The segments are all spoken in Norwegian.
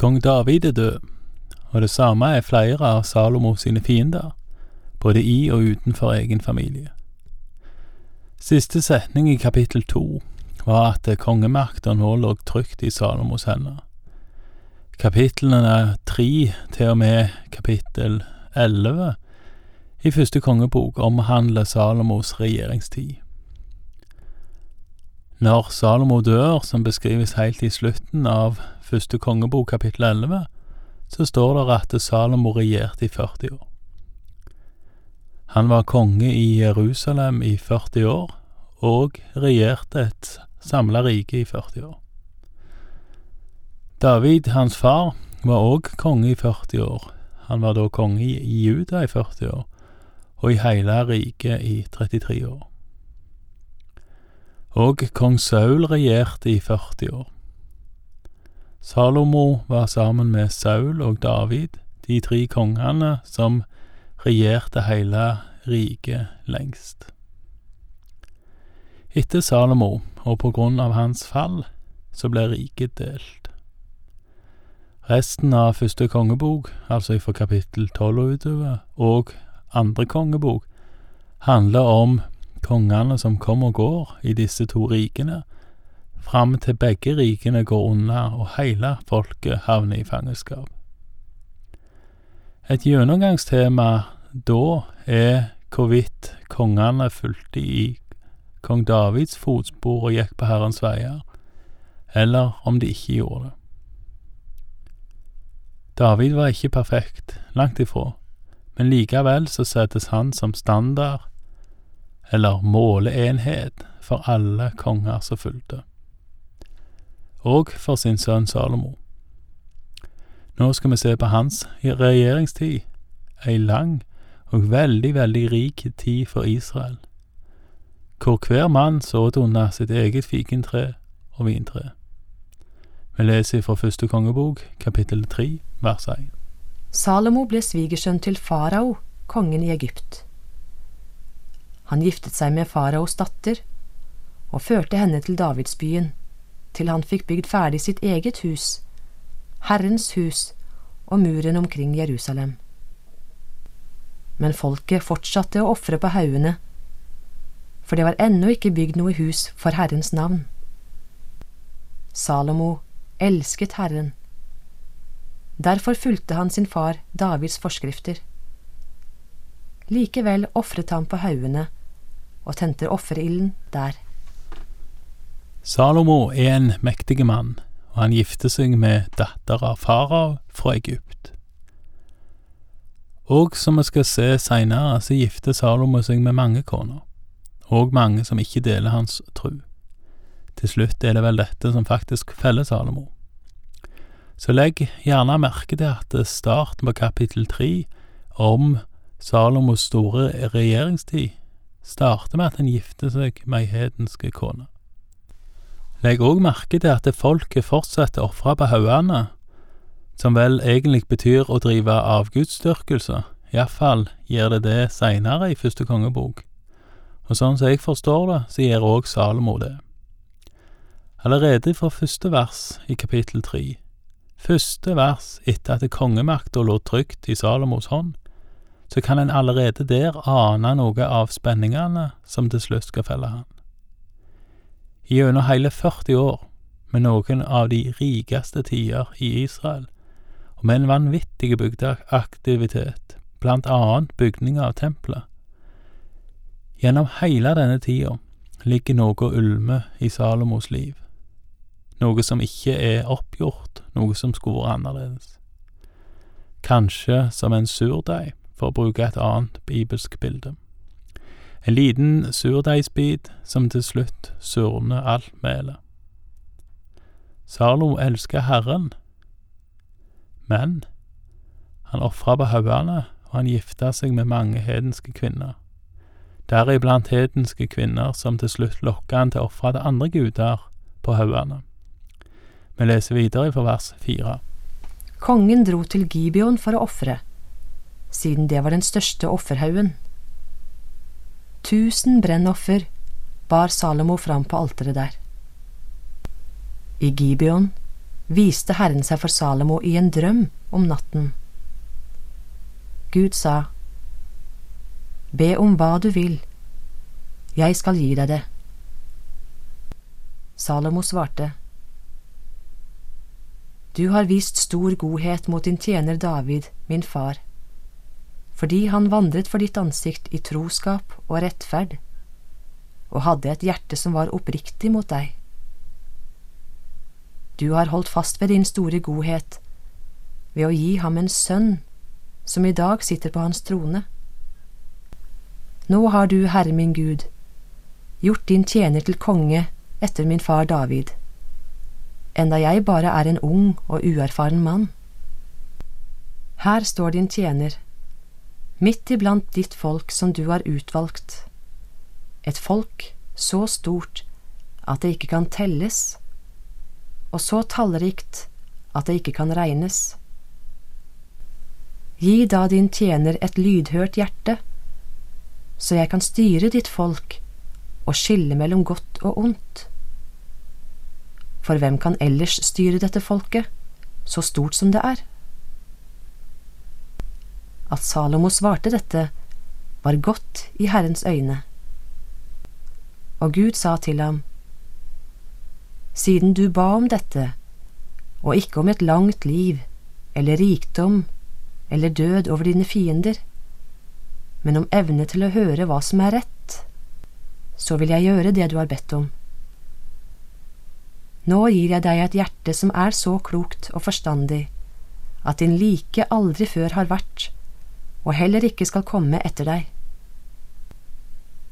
Kong David er død, og det samme er flere av Salomo sine fiender, både i og utenfor egen familie. Siste setning i kapittel to var at kongemakta nå lå trygt i Salomos hender. Kapitlene tre til og med kapittel elleve i første kongebok omhandler Salomos regjeringstid. Når Salomo dør, som beskrives helt i slutten av første kongebok kapittel 11, så står det at Salomo regjerte i 40 år. Han var konge i Jerusalem i 40 år, og regjerte et samla rike i 40 år. David, hans far, var òg konge i 40 år. Han var da konge i Juda i 40 år, og i hele riket i 33 år og kong Saul regjerte i 40 år. Salomo var sammen med Saul og David de tre kongene som regjerte hele riket lengst. Etter Salomo, og på grunn av hans fall, så ble riket delt. Resten av første kongebok, altså fra kapittel tolv og utover, og andre kongebok, handler om kongene som kom og går i disse to rikene, fram til begge rikene går unna og hele folket havner i fangenskap. Et gjennomgangstema da er hvorvidt kongene fulgte i kong Davids fotspor og gikk på Herrens veier, eller om de ikke gjorde det. David var ikke perfekt, langt ifra, men likevel så settes han som standard eller måleenhet for alle konger som fulgte, og for sin sønn Salomo. Nå skal vi se på hans regjeringstid, ei lang og veldig, veldig rik tid for Israel, hvor hver mann sådde under sitt eget fikentre og vintre. Vi leser fra første kongebok, kapittel tre, vers én. Salomo ble svigersønn til farao, kongen i Egypt. Han giftet seg med faraos datter og førte henne til Davidsbyen, til han fikk bygd ferdig sitt eget hus, Herrens hus og muren omkring Jerusalem. Men folket fortsatte å ofre på haugene, for det var ennå ikke bygd noe hus for Herrens navn. Salomo elsket Herren. Derfor fulgte han sin far Davids forskrifter. Likevel ofret han på haugene og tente offerilden der. Salomo er en mektig mann, og han gifter seg med datter av farao fra Egypt. Og som vi skal se seinere, så gifter Salomo seg med mange koner, og mange som ikke deler hans tru. Til slutt er det vel dette som faktisk feller Salomo. Så legg gjerne merke til at starten på kapittel tre om Salomos store regjeringstid starter med at han gifter seg med ei hedensk kone. Legg òg merke til at folket fortsetter å ofre på haugene, som vel egentlig betyr å drive avgudsdyrkelse, iallfall gjør det det seinere i første kongebok, og sånn som jeg forstår det, så gjør òg Salomo det. Allerede fra første vers i kapittel tre, første vers etter at kongemakta lå trygt i Salomos hånd, så kan en allerede der ane noe av spenningene som til slutt skal felle han. Gjennom hele 40 år, med noen av de rikeste tider i Israel, og med en vanvittig bygdeaktivitet, blant annet bygning av tempelet. Gjennom hele denne tida ligger noe ulme i Salomos liv, noe som ikke er oppgjort, noe som skulle vært annerledes. Kanskje som en surdeig for å bruke et annet bibelsk bilde. En liten surdeigsbit som til slutt surner alt melet. Zalo elsker Herren, men han ofra på haugene, og han gifta seg med mange hedenske kvinner, deriblant hedenske kvinner som til slutt lokka han til å ofre til andre guder på haugene. Vi leser videre fra vers fire. Kongen dro til Gibeon for å ofre siden det var den største offerhaugen. Tusen brennoffer bar Salomo fram på alteret der. I Gibeon viste Herren seg for Salomo i en drøm om natten. Gud sa, Be om hva du vil, jeg skal gi deg det. Salomo svarte, Du har vist stor godhet mot din tjener David, min far, fordi han vandret for ditt ansikt i troskap og rettferd, og hadde et hjerte som var oppriktig mot deg. Du har holdt fast ved din store godhet ved å gi ham en sønn som i dag sitter på hans trone. Nå har du, Herre min Gud, gjort din tjener til konge etter min far David, enda jeg bare er en ung og uerfaren mann. Her står din tjener, midt iblant ditt folk som du har utvalgt, et folk så stort at det ikke kan telles, og så tallrikt at det ikke kan regnes. Gi da din tjener et lydhørt hjerte, så jeg kan styre ditt folk og skille mellom godt og ondt. For hvem kan ellers styre dette folket, så stort som det er? At Salomo svarte dette, var godt i Herrens øyne. Og Gud sa til ham, Siden du ba om dette, og ikke om et langt liv eller rikdom eller død over dine fiender, men om evne til å høre hva som er rett, så vil jeg gjøre det du har bedt om. Nå gir jeg deg et hjerte som er så klokt og forstandig at din like aldri før har vært, og heller ikke skal komme etter deg.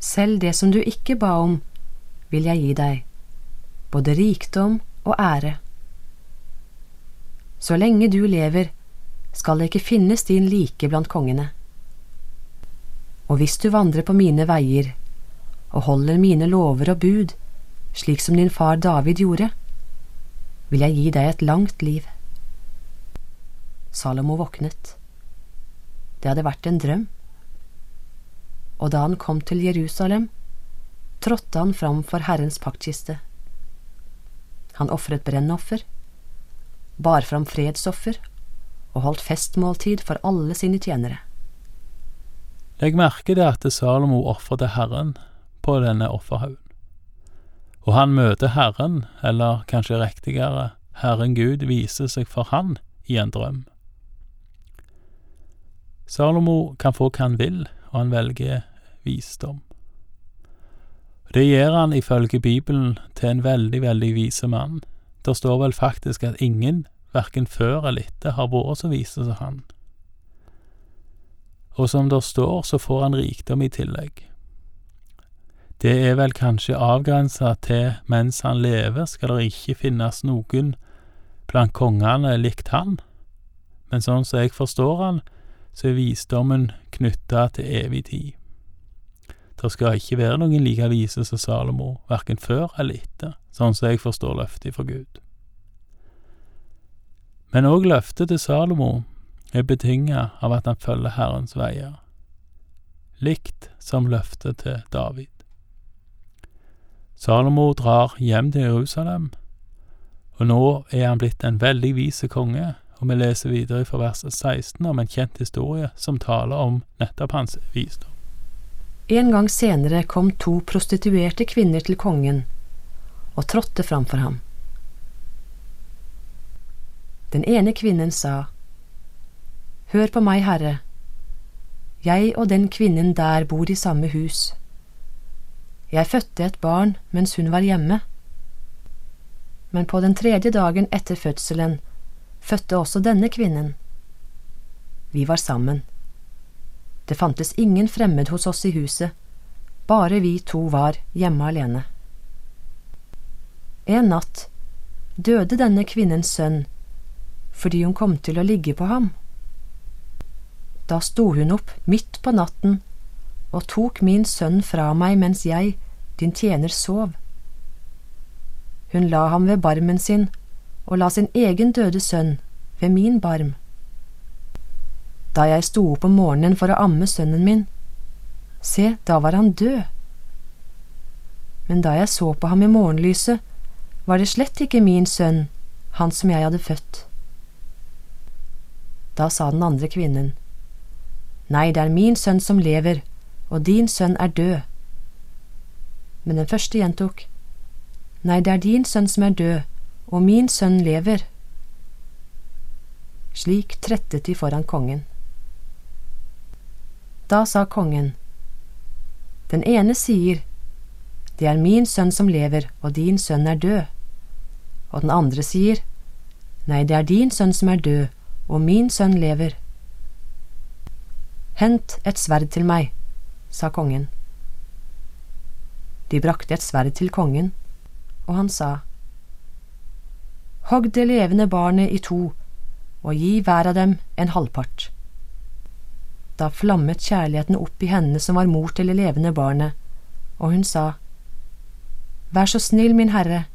Selv det som du ikke ba om, vil jeg gi deg, både rikdom og ære. Så lenge du lever, skal det ikke finnes din like blant kongene. Og hvis du vandrer på mine veier og holder mine lover og bud, slik som din far David gjorde, vil jeg gi deg et langt liv. Salomo våknet. Det hadde vært en drøm. Og da han kom til Jerusalem, trådte han fram for Herrens paktkiste. Han ofret brennoffer, bar fram fredsoffer og holdt festmåltid for alle sine tjenere. Legg merke til at Salomo ofrer Herren på denne offerhaugen. Og han møter Herren, eller kanskje riktigere, Herren Gud viser seg for han i en drøm. Salomo kan få hva han vil, og han velger visdom. Det gjør han ifølge Bibelen til en veldig, veldig vise mann. Det står vel faktisk at ingen verken før eller etter, har vært så vise som han. Og som det står, så får han rikdom i tillegg. Det er vel kanskje avgrensa til mens han lever, skal det ikke finnes noen blant kongene likt han, men sånn som jeg forstår han, så er visdommen knytta til evig tid. Det skal ikke være noen like vise som Salomo, verken før eller etter, sånn som jeg forstår løftet fra Gud. Men òg løftet til Salomo er betinga av at han følger Herrens veier, likt som løftet til David. Salomo drar hjem til Jerusalem, og nå er han blitt en veldig vis konge, og vi leser videre fra vers 16 om en kjent historie som taler om nettopp hans visdom. En gang senere kom to prostituerte kvinner til kongen og trådte framfor ham. Den ene kvinnen sa, Hør på meg, Herre, jeg og den kvinnen der bor i samme hus. Jeg fødte et barn mens hun var hjemme. Men på den tredje dagen etter fødselen fødte også denne kvinnen. Vi var sammen. Det fantes ingen fremmed hos oss i huset, bare vi to var hjemme alene. En natt døde denne kvinnens sønn fordi hun kom til å ligge på ham. Da sto hun opp midt på natten og tok min sønn fra meg mens jeg, din tjener, sov. Hun la ham ved barmen sin og la sin egen døde sønn ved min barm. Da jeg sto opp om morgenen for å amme sønnen min, se, da var han død. Men da jeg så på ham i morgenlyset, var det slett ikke min sønn, han som jeg hadde født. Da sa den andre kvinnen, Nei, det er min sønn som lever, og din sønn er død. Men den første gjentok, Nei, det er din sønn som er død, og min sønn lever. Slik trettet de foran kongen. Da sa kongen, Den ene sier, Det er min sønn som lever, og din sønn er død. Og den andre sier, Nei, det er din sønn som er død, og min sønn lever. Hent et sverd til meg, sa kongen. De brakte et sverd til kongen, og han sa, Hogg det levende barnet i to, og gi hver av dem en halvpart. Da flammet kjærligheten opp i henne som var mor til det levende barnet, og hun sa, Vær så snill, min herre,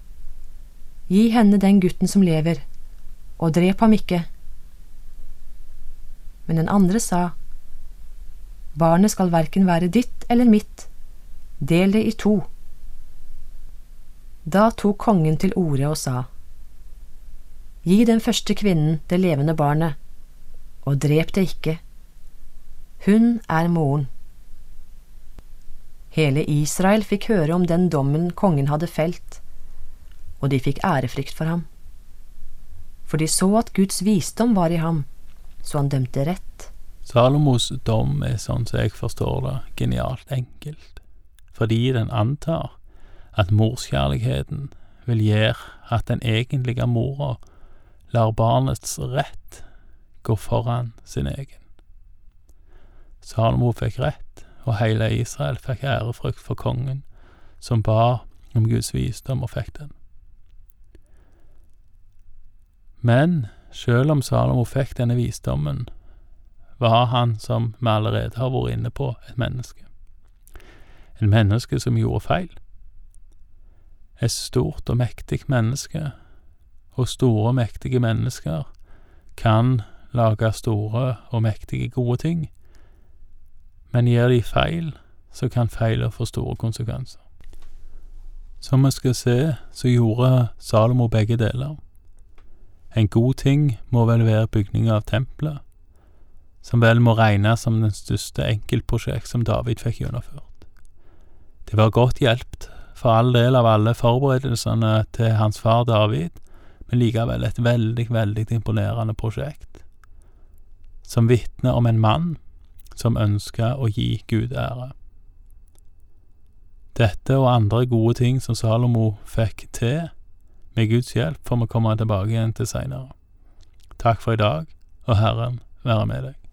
gi henne den gutten som lever, og drep ham ikke. Men den andre sa, Barnet skal verken være ditt eller mitt, del det i to. Da tok kongen til orde og sa, Gi den første kvinnen det levende barnet, og drep det ikke. Hun er moren. Hele Israel fikk høre om den dommen kongen hadde felt, og de fikk ærefrykt for ham. For de så at Guds visdom var i ham, så han dømte rett. Salomos dom er, sånn som jeg forstår det, genialt enkelt, fordi den antar at morskjærligheten vil gjøre at den egentlige mora lar barnets rett gå foran sin egen. Salomo fikk rett, og hele Israel fikk ærefrykt for kongen, som ba om Guds visdom og fikk den. Men sjøl om Salomo fikk denne visdommen, var han, som vi allerede har vært inne på, et menneske. En menneske som gjorde feil. Et stort og mektig menneske, og store og mektige mennesker kan lage store og mektige gode ting, men gjør de feil, så kan feiler få store konsekvenser. Som vi skal se, så gjorde Salomo begge deler. En god ting må vel være bygninga av tempelet, som vel må regnes som den største enkeltprosjekt som David fikk gjennomført. Det var godt hjulpet, for all del av alle forberedelsene til hans far David, men likevel et veldig, veldig imponerende prosjekt, som vitner om en mann som ønsker å gi Gud ære. Dette og andre gode ting som Salomo fikk til med Guds hjelp, får vi komme tilbake igjen til seinere. Takk for i dag, og Herren være med deg.